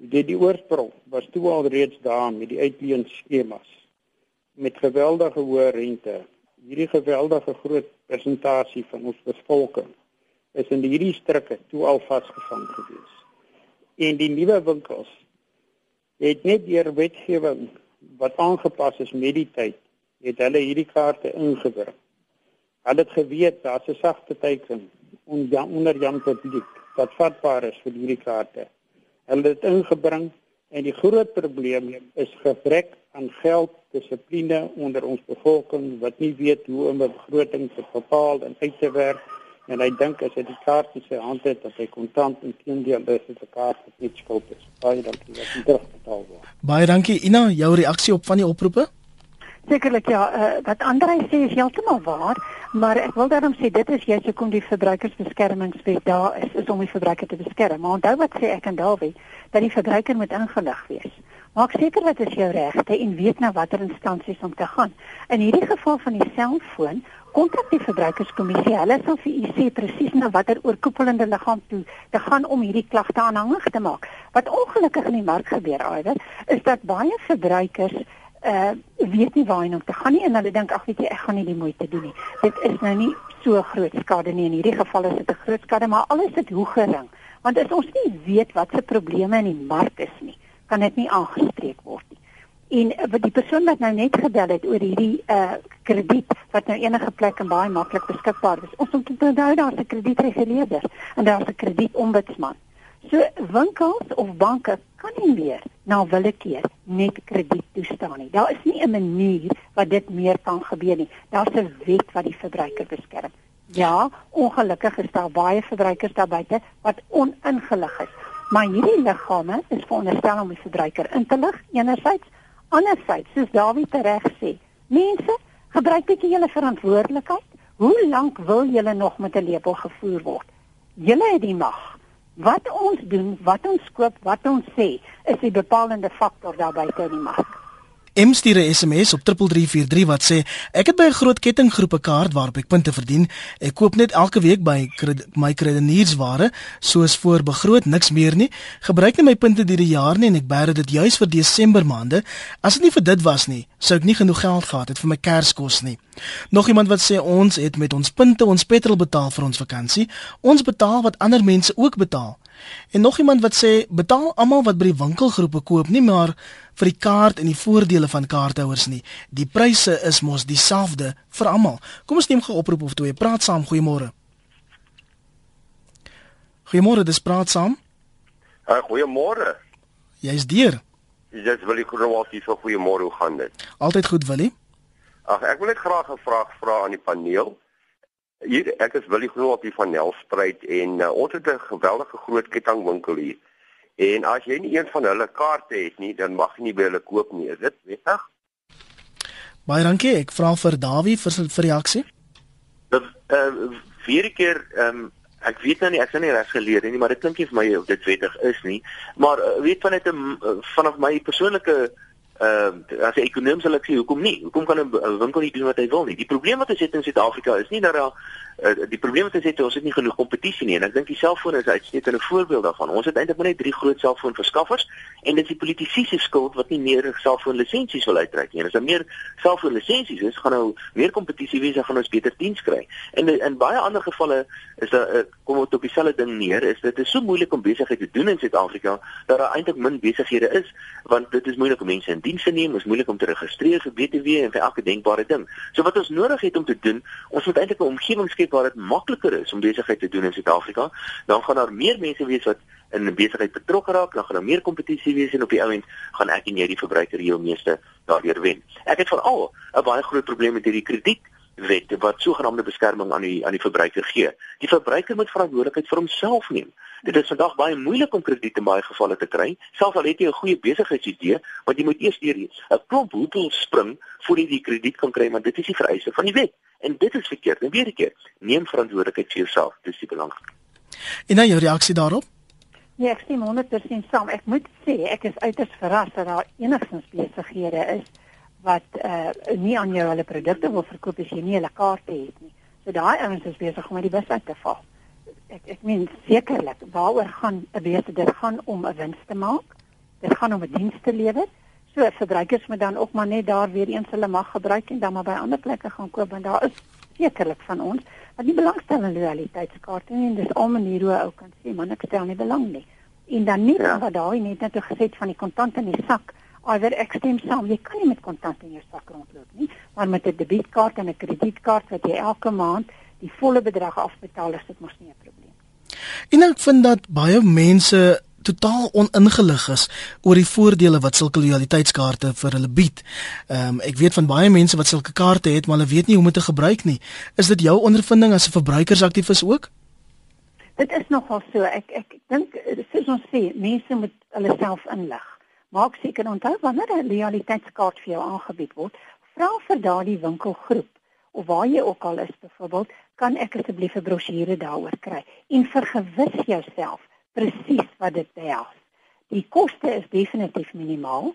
Dit die oorsprong was toe al reeds daar met die uitleen skemas met geweldige hoë rente. Hierdie geweldige groot persentasie van ons bevolking is in hierdie strikke toe al vasgevang gewees. En die nuwe winkels het net deur wetgewing wat aangepas is met die tyd, het hulle hierdie kaarte ingebring. Hulle het geweet daar's 'n sagte teken onder Jan publiek wat vatbaar is vir hierdie kaarte. Hulle het dit ingebring en die groot probleem is gebrek aan geld, dissipline onder ons bevolking wat nie weet hoe om 'n begroting te bepaal en uit te werk en hy dink as hy die kaart in sy hand het dat hy kontant en teendeel dis dit 'n kaart wat nie skuld is. Baie dankie dat jy terugbetaal word. Baie dankie Ina, jou reaksie op van die oproepe? Sekerlik ja, uh, wat Andre sê is heeltemal waar, maar ek wil daarom sê dit is juist hoekom die verbruikersbeskermingswet daar is, is om die verbruiker te beskerm. Maar onthou wat sê ek en Dawie, dat die verbruiker moet ingelig wees. Maak seker wat is jou regte en weet na watter instansies om te gaan. In hierdie geval van die selfoon, kontak die verbruikerskommissie. Hulle sal vir u sê presies na watter oorkoepelende liggaam toe te gaan om hierdie klagte aanhangig te maak. Wat ongelukkig in die mark gebeur, Aiwer, is dat baie verbruikers uh weet nie waarheen om te gaan nie en hulle dink ag weet jy ek gaan nie die moeite doen nie. Dit is nou nie so groot skade nie in hierdie geval is dit 'n groot skade maar alles het hoe gering. Want as ons nie weet wat se probleme in die mark is nie, kan dit nie aangespreek word nie. En uh, die persoon wat nou net gebel het oor hierdie uh krediet wat nou enige plek en baie maklik beskikbaar is. Ons moet onthou daar's 'n kredietreguleerder en daar's 'n kredietombudsman. So winkels of banke kan nie meer na willekeur net krediet toestaan nie. Daar is nie 'n manier wat dit meer kan gebeur nie. Daar's 'n wet wat die verbruiker beskerm. Ja, ongelukkig is daar baie verbruikers daar buite wat oningelig is. Maar hierdie liggame is veronderstel om die verbruiker in te lig enerzijds, anderzijds soos Dawie reg sê. Mense, gebruik bietjie julle verantwoordelikheid. Hoe lank wil julle nog met 'n lepel gevoer word? Julle het die mag. Wat ons doen, wat ons koop, wat ons sê, is die bepalende faktor daar buite in die mark. M stuur 'n SMS op 3343 wat sê ek het by 'n groot kettinggroep 'n kaart waarop ek punte verdien. Ek koop net elke week by my kredietniersware soos voor begroot niks meer nie. Gebruik net my punte deur die jaar nie en ek bære dit juis vir Desember maande. As dit nie vir dit was nie, sou ek nie genoeg geld gehad het vir my Kerskos nie. Nog iemand wat sê ons het met ons punte ons petrol betaal vir ons vakansie. Ons betaal wat ander mense ook betaal. En nog iemand wat sê betaal almal wat by die winkelgroepe koop nie maar vir die kaart en die voordele van kaarthouers nie. Die pryse is mos dieselfde vir almal. Kom ons neem gou oproep of twee praat saam. Goeiemôre. Goeiemôre, dis praat saam. Uh, goeiemôre. Jy's deur. Dis wil ek wat hier vir goeiemôre, hoe gaan dit? Altyd goed, Willie. Ag, ek wil net graag 'n vraag vra aan die paneel. Hier ek is Willie Groot hier van Nelspruit en uh, ons het 'n geweldige groot kettingwinkel hier. En as jy nie een van hulle kaarte het nie, dan mag jy nie by hulle koop nie. Is dit wettig? Baie dankie. Ek vra vir Dawie vir sy reaksie. Dat uh vier keer ehm um, ek weet nou nie ek sien nie reg geleer nie, maar dit klink nie vir my of dit wettig is nie. Maar uh, weet van net 'n vanaf my persoonlike uh, as 'n ekonom sal ek sê hoekom nie? Hoekom kan 'n winkel nie doen wat hy wil nie? Die probleem wat ons het in Suid-Afrika is nie dat daar uh, die probleem wat ons het, ons het nie genoeg kompetisie nie en ek dink die selfoon is uitstekend 'n voorbeeld daarvan. Ons het eintlik net drie groot selfoonverskaffers en dit is die politici se skuld wat nie meer selfoonlisensies wil uitreik nie. En as daar meer selfoonlisensies is, gaan nou meer kompetisie wees en gaan ons beter diens kry. En in, in baie ander gevalle is daar uh, kom dit op dieselfde ding neer, is dit is so moeilik om besigheid te doen in Suid-Afrika dat daar eintlik min besighede is want dit is moeilik om mense in dienste neem, is moeilik om te registreer vir BTW en vir elke denkbare ding. So wat ons nodig het om te doen, ons moet eintlik 'n omgewing skep waar dit makliker is om besigheid te doen in Suid-Afrika. Dan gaan daar meer mense wees wat in 'n besigheid betrokke raak, dan gaan daar meer kompetisie wees en op die ou end gaan ek en jy die verbruiker heel meeste daardeur wen. Ek het veral 'n baie groot probleem met hierdie krediet wet wat sogenaamde beskerming aan die aan die verbruiker gee. Die verbruiker moet verantwoordelikheid vir homself neem. Dit is vandag baie moeilik om krediet in baie gevalle te kry, selfs al het jy 'n goeie besigheidsidee, want jy moet eers deur 'n klomp hoepels spring voordat jy die krediet kan kry, want dit is die vereiste van die wet. En dit is verkeerd. En weer 'n keer, neem verantwoordelikheid vir jouself. Dis die belangrikste. En nou jou reaksie daarop? Ja, ek stem 100% saam. Ek moet sê ek is uiters verras dat daar enigstens besighede is wat uh nie aan jou hulle produkte wil verkoop as jy nie hulle kaarte het nie. So daai ouens is besig om uit die bus uit te val. Ek ek meen sekerlik waaroor gaan 'n besigheid dit gaan om 'n wins te maak, Dit gaan om 'n diens te lewer. So verbruikers moet dan ook maar net daar weer eens hulle mag gebruik en dan maar by ander plekke gaan koop want daar is sekerlik van ons wat nie belangstel in loyaliteitskaarte nie en dis al maniere hoe ou kan sê man ek stel nie belang nie. En dan nie ja. wat daai net net gesê van die kontant in die sak. Alhoewel ek stem saam, jy kan nie met kontant in jou sak rondloop nie, maar met 'n debietkaart en 'n kredietkaart wat jy elke maand die volle bedrag afbetaal, is dit mos nie 'n probleem. En ek vind dat baie mense totaal oningelig is oor die voordele wat sulke loyaliteitskaarte vir hulle bied. Ehm um, ek weet van baie mense wat sulke kaarte het, maar hulle weet nie hoe om dit te gebruik nie. Is dit jou ondervinding as 'n verbruikersaktivis ook? Dit is nogal so. Ek ek, ek dink soos ons sê, mense moet hulle self inlig. Maak seker onthou wanneer 'n loyaliteitskaart vir jou aangebied word, vra vir daardie winkelgroep of waar jy ook al is byvoorbeeld, kan ek asseblief 'n brosjure daaroor kry en vergewis jouself presies wat dit behels. Die koste is definitief minimaal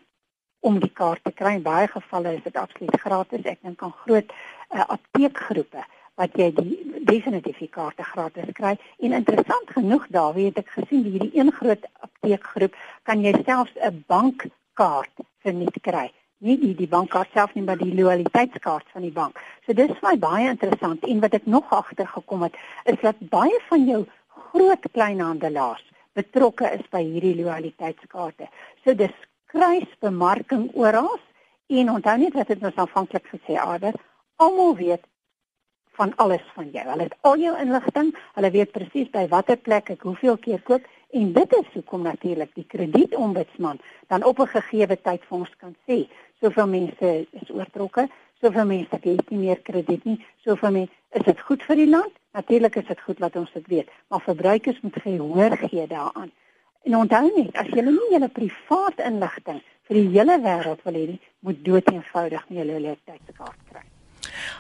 om die kaart te kry. In baie gevalle is dit absoluut gratis. Ek dink aan groot uh, apteekgroepe wat jy die definitief die kaarte gratis kry. En interessant genoeg daar weet ek gesien hierdie een groot apteekgroep kan jy selfs 'n bankkaart verniet kry. Nie die die bankkaart self nie, maar die loyaliteitskaart van die bank. So dis vir my baie interessant en wat ek nog agtergekom het is dat baie van jou groot kleinhandelaars betrokke is by hierdie loyaliteitskaarte. So dis kruisbemarking oral en onthou net wat dit ons aanvanklik gesê het, almal weet van alles van jou. Hulle het al jou inligting, hulle weet presies by watter plek ek hoeveel keer koop en dit is hoekom natuurlik die kredietombudsman dan op 'n gegeewe tyd vir ons kan sê, soveel mense is oortrokke, soveel mense het nie meer krediet nie, soveel mense, is dit goed vir die land? Natuurlik is dit goed wat ons dit weet, maar verbruikers moet gehoor gee daaraan. En onthou net, as jy nie jou privaat inligting vir die hele wêreld wil hê nie, moet doeteenvoudig nie jou loyaliteitskaart kry.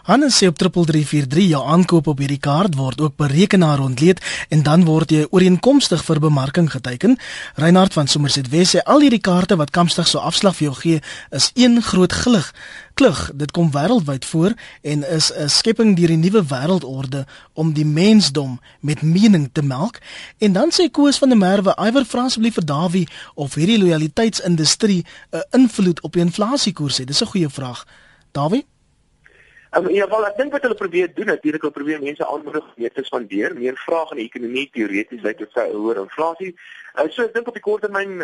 Hannes sê op 3343 jou aankoop op hierdie kaart word ook per rekenaar ontleed en dan word jy ooreenkomstig vir bemarking geteken. Reinhard van Somerset Wes sê al hierdie kaarte wat Kamstig so afslag vir jou gee is een groot gelig. Klug, dit kom wêreldwyd voor en is 'n skepping deur die nuwe wêreldorde om die mensdom met mening te melk. En dan sê Koos van der Merwe, "Iwer vra asseblief vir Dawie of hierdie loyaliteitsindustrie 'n invloed op die inflasiekoers het." Dis 'n goeie vraag. Dawie? Um, ja, wel, ek dink wat hulle probeer doen, natuurlik hulle probeer mense aanmoedig om te spandeer, meer vrae in die ekonomie teoreties lyk dit vir hoër inflasie. Uh, so ek dink op die kort termyn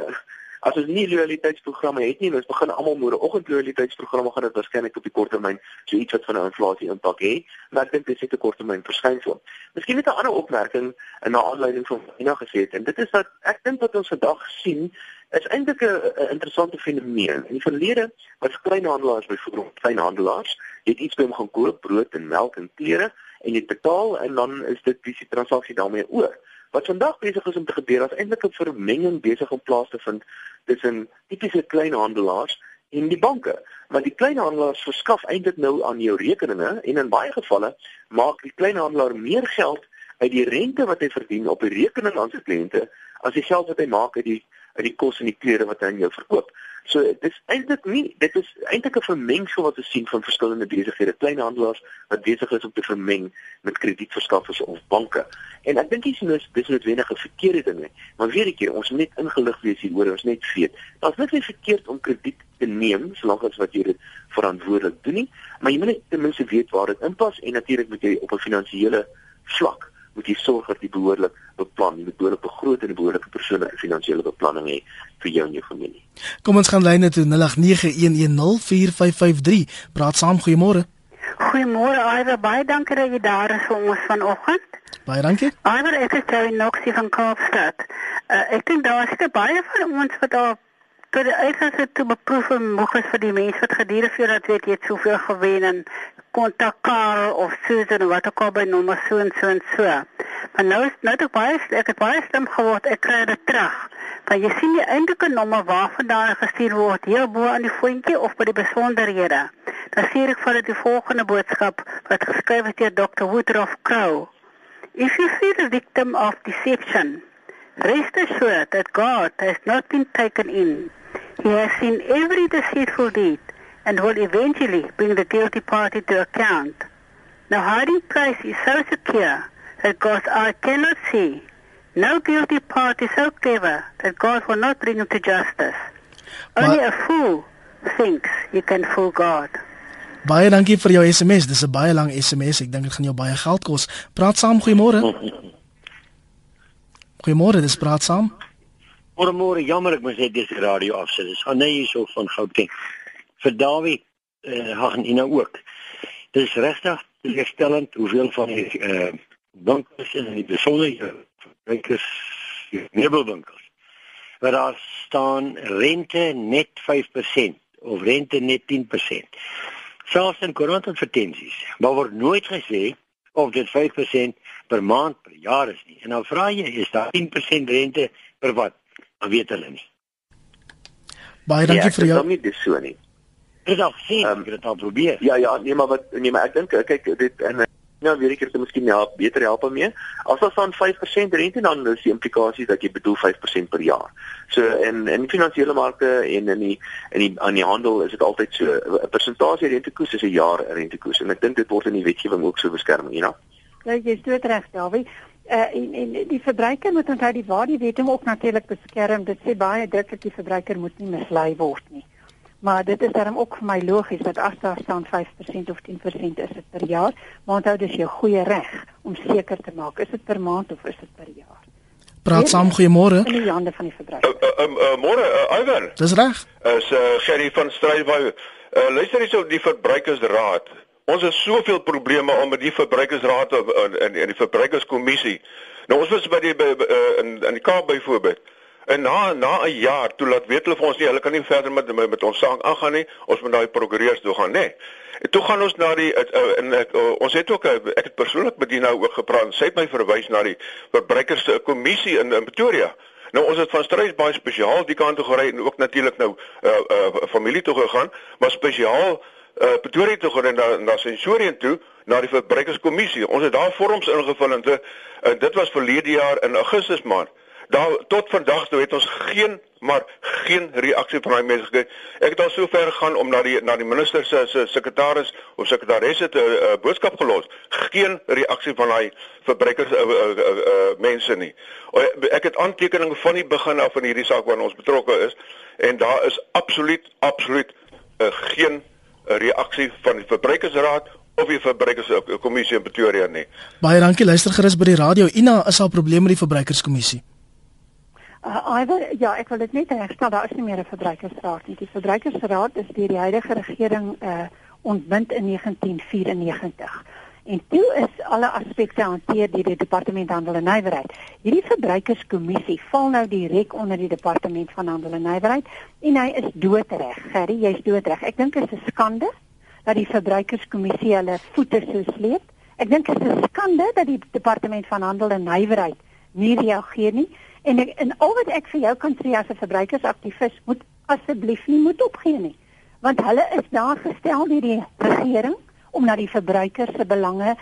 as ons nie loyaliteitsprogramme het nie, ons begin almal môreoggend loyaliteitsprogramme gaan dit waarskynlik op die kort termyn so iets wat van 'n inflasie impak hê, maar ek dink dit is 'n korttermyn verskynsel. Miskien net 'n ander opmerking in na aanleiding van wat Ina gesê het en dit is dat ek dink wat ons vandag sien is eintlik 'n interessante fenomeen. In die verlede was kleinhandelaars byvoorbeeld kleinhandelaars het iets by hom gaan koop, brood en melk en klere en jy betaal en dan is dit die transaksie daarmee oor. Wat vandag besig is om te gebeur, is eintlik 'n vermenging besig om plaas te vind tussen tipiese kleinhandelaars en die banke. Want die kleinhandelaars verskaf eintlik nou aan jou rekeninge en in baie gevalle maak die kleinhandelaar meer geld uit die rente wat hy verdien op die rekening aan sy kliënte as die geld wat hy maak uit die uit die kos en die klere wat hy aan jou verkoop. So dis eintlik nie dit is eintlik 'n vermengsel wat ons sien van verskillende besighede, kleinhandelaars wat besig is om te vermeng met kredietverskaffers of banke. En ek dink dis nou dis noodwendig 'n verkeerde ding. Maar weer 'n keer, ons moet net ingelig wees hieroor, ons net weet. Daar's niks verkeerd om krediet te neem solank as wat jy dit verantwoordelik doen nie, maar jy moet net ten minste weet waar dit inpas en natuurlik moet jy op 'n finansiële vlak moet jy sorg dat jy behoorlik beplan, jy moet behoorlik begroot en 'n behoorlike persoonlike finansiële beplanning hê vir jou en jou familie. Kom ons gaan lyne toe 0891104553. Praat saam, goeiemôre. Goeiemôre, Iver, baie dankie dat jy daar is vir ons vanoggend. Baie dankie. Iver, ek is Jerry Noxie van Kaapstad. Uh, ek dink daar is baie van ons wat daar tot die eigenste te beproef en moeg is vir die mense wat gedurende vir dat weet jy het soveel gewen en kontak Karel of Susan wat ook al by nommer so en so en so. Maar nou is nou ek baie ek het baie slim geword. Ek kry dit terug. Want jy sien die eintlike nommer waarvandaan gestuur word, heel bo aan die voetjie of by die besonderhede. Dan sien ek vir die volgende boodskap wat geskryf is deur Dr. Woodruff Crow. If you feel a victim of deception, rest assured that God has not been taken in. He has seen every deceitful deed and will eventually bring the guilty party to account. Now hiding place is so secure that God's eye cannot see. No guilty party so clever that God will not bring him to justice. Only a fool thinks you can fool God. Baie dankie vir jou SMS. Dis 'n baie lang SMS. Ek dink dit gaan jou baie geld kos. Praat saam, goeiemôre. Goeiemôre, dis praat saam. Goeiemôre, jammer ek moet net die radio afsit. Dis gaan net hierso van Gauteng. Vir Dawie eh uh, en Ina ook. Dit is regtig teleurstellend hoeveel van die eh uh, winkels in die besondere winkels, meubelwinkels, waar daar staan rente net 5% of rente net 10%. Selfs in koerantadvertensies, maar word nooit gesê of dit 5% per maand per jaar is nie. En dan vra jy, is daar 10% rente per wat? Dan weet hulle nie. Baie dankie ja, vir jou. Dit is nie dis so nie. Dit is al sien, um, ek het dit al probeer. Ja ja, nee maar wat nee maar ek dink kyk dit en nou weet ek dit miskien ja beter help mee. As daar staan 5% rente dan is die implikasie dat jy bedoel 5% per jaar. So in in finansiële markte en in die in die aan die handel is dit altyd so 'n persentasie rentekoers is 'n jaar rentekoers en ek dink dit word in die wetgewing ook so beskerm, you know. Ja, jy is dood reg, Dawie. Uh, en en die verbruiker moet onthou die waardewetting ook natuurlik beskerm. Dit sê baie dit dat die verbruiker moet nie mislei word nie. Maar dit is daarom ook vir my logies dat as daar staan 5% of 10% is dit per jaar, maar onthou dis jou goeie reg om seker te maak is dit per maand of is dit per jaar. Praat saam, goeiemôre. In die hande van die verbruiker. Uh, uh, uh, môre, uh, Iwer. Dis reg. Is uh, Gerry van Strydwou. Uh, luister hierso die verbruikersraad. Ons het soveel probleme al met die verbruikersraad en en die verbruikerskommissie. Nou ons was by die by, uh, in in die Kaap byvoorbeeld. En na na 'n jaar toe laat weet hulle vir ons nie hulle kan nie verder met met, met ons saak aangaan nie. Ons moet die prokureurs toe gaan, nê. En toe gaan ons na die uh, en ek uh, ons het ook uh, ek het persoonlik met die nou ook gepraat. Sy het my verwys na die verbruikerskommissie in, in Pretoria. Nou ons het van Strys baie spesiaal die kant toe gery en ook natuurlik nou uh uh familie toe gegaan, maar spesiaal uh Pretoria toe gery na na Sensorium toe na die verbruikerskommissie. Ons het daar vorms ingevul en, te, en dit was verlede jaar in Augustus maand. Daar tot vandag toe het ons geen maar geen reaksie van daai mense gekry. Ek het al so ver gegaan om na die na die minister se se sekretaris of sekretaresse te 'n uh, boodskap gelos. Geen reaksie van daai verbruikers uh, uh, uh, uh, mense nie. Ek het aantekeninge van die begin af van hierdie saak waarna ons betrokke is en daar is absoluut absoluut uh, geen reaksie van die verbruikersraad of die verbruikerskommissie in Pretoria nie. Baie dankie. Luister gerus by die radio. Ina, is daar probleme met die verbruikerskommissie? Uh, Iver, ja, ek wil dit net herstel. Daar is nie meer 'n verbruikersraad nie. Die verbruikersraad is deur die huidige regering uh ontbind in 1994. En toe is alle aspekte hanteer deur die departement handel en nywerheid. Hierdie verbruikerskommissie val nou direk onder die departement van handel en nywerheid en hy is doodreg. Gerry, jy's doodreg. Ek dink dit is 'n skande dat die verbruikerskommissie hulle voete so sleep. Ek dink dit is 'n skande dat die departement van handel en nywerheid nie reageer nie. En ek, en al wat ek vir jou kan sê as 'n verbruikersaktivis, moet asseblief nie moet opgee nie. Want hulle is daar gestel deur die regering om na die verbruiker se belange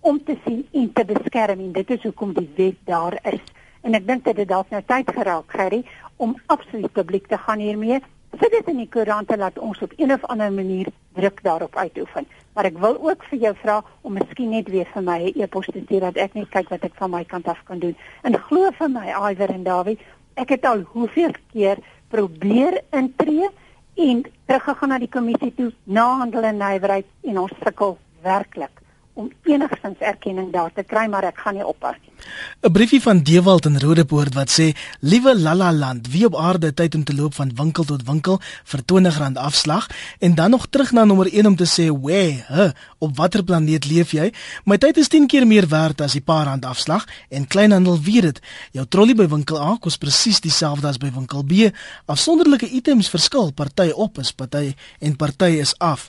om te sien en te beskerm en dit is hoekom die wet daar is. En ek dink dit het dalk nou tyd geraak, Gerry, om absoluut publiek te gaan hiermee. Sit dit in die koerante laat ons op een of ander manier druk daarop uitoefen. Maar ek wil ook vir jou vra om miskien net weer vir my 'n e e-pos te stuur dat ek net kyk wat ek van my kant af kan doen. En glo vir my, Iver en Dawie, ek het al hoeveel keer probeer intree en teruggegaan na die kommissie toe na handel en nywerheid en ons sukkel werklik om enigstens erkenning daar te kry, maar ek gaan nie ophou nie. 'n Briefie van Dewald in Rodepoort wat sê: "Liewe Lalaland, wie op aarde tyd om te loop van winkel tot winkel vir R20 afslag en dan nog terug na nommer 1 om te sê: "Wê, huh, op watter planeet leef jy? My tyd is 10 keer meer werd as die paar rand afslag en kleinhandel weet dit. Jou trolly by winkel A kos presies dieselfde as by winkel B. Afsonderlike items verskil, party op is party en party is af.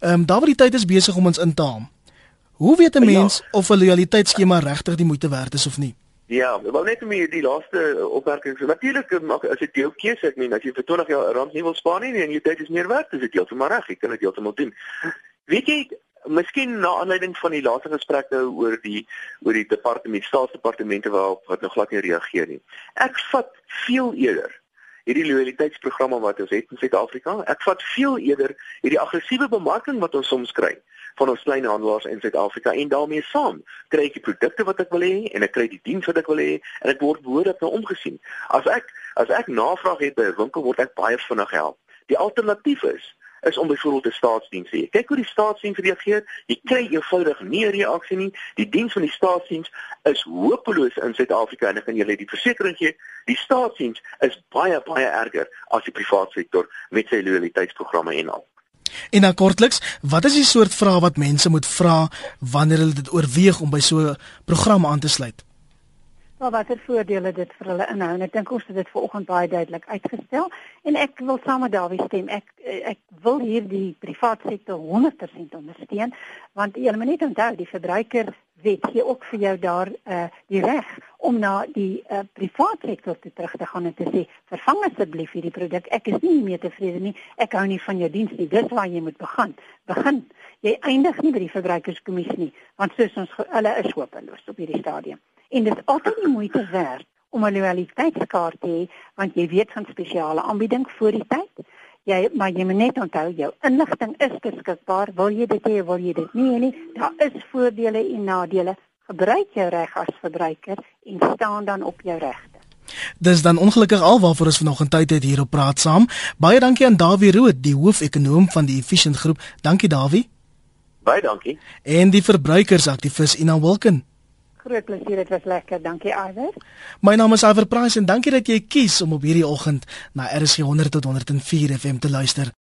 Ehm um, daar waar die tyd is besig om ons in te haal." Hoe weet 'n mens ja. of 'n lojaliteitsskema regtig die moeite werd is of nie? Ja, wel net om die laaste opmerking. Natuurlik as dit jou keuse ek meen as jy vir 20 jaar rand nie wil spaar nie en jou tyd is meer werd, is dit heeltemal reg. Jy kan dit heeltemal doen. Weet jy, miskien na aanleiding van die laaste gesprek nou oor die oor die departement staatsdepartemente waarop wat nog glad nie reageer nie. Ek vat veel eerder hierdie loyaliteitsprogramme wat ons het in Suid-Afrika. Ek vat veel eerder hierdie aggressiewe bemarking wat ons soms kry van ons kleinhandelaars in Suid-Afrika en daarmee saam kry ek die produkte wat ek wil hê en ek kry die diens wat ek wil hê en ek word behoorlik nou omgesien. As ek as ek navraag het by 'n winkel word ek baie vinnig gehelp. Die alternatief is is om byvoorbeeld 'n staatsdiens te hê. Kyk hoe die staatsdiens reageer. Jy kry eenvoudig nie 'n reaksie nie. Die diens van die staatsdiens is hopeloos in Suid-Afrika en ek kan julle die versekering gee, die staatsdiens is baie baie erger as die private sektor met sy loyaliteitsprogramme en al. En dan kortliks, wat is die soort vrae wat mense moet vra wanneer hulle dit oorweeg om by so 'n program aan te sluit? Maar watter voordele dit vir hulle inhou ek dink ons het dit vanoggend baie duidelik uitgestel en ek wil saam met Dawie stem. Ek ek wil hier die private sektor 100% ondersteun want jy moet net onthou die verbruiker wet gee ook vir jou daar uh die reg om na die uh, private sektor te terug te gaan en te sê vervang asseblief hierdie produk. Ek is nie meer tevrede nie. Ek hou nie van jou diens nie. Dis waar jy moet begin. Begin. Jy eindig nie by die verbruikerskommissie nie want soos ons hulle is hopeloos op hierdie stadium. En dit is altyd die moeite werd om 'n loyaliteitskaart te hê want jy weet van spesiale aanbieding voor die tyd. Jy maar jy moet net onthou jou inligting is beskikbaar. Wil jy dit hê, wil jy dit nie nie? Daar is voordele en nadele. Gebruik jou reg as verbruiker en staan dan op jou regte. Dis dan ongelukkig alwaarvoor ons vanoggend tyd het hier op praat saam. Baie dankie aan Dawie Rood, die hoofekonoom van die Efficient Groep. Dankie Dawie. Baie dankie. En die verbruikersaktivis Ina Wilken groot plesier, dit was lekker. Dankie Iver. My naam is Iver Price en dankie dat jy kies om op hierdie oggend na RSG 100 tot 104 FM te luister.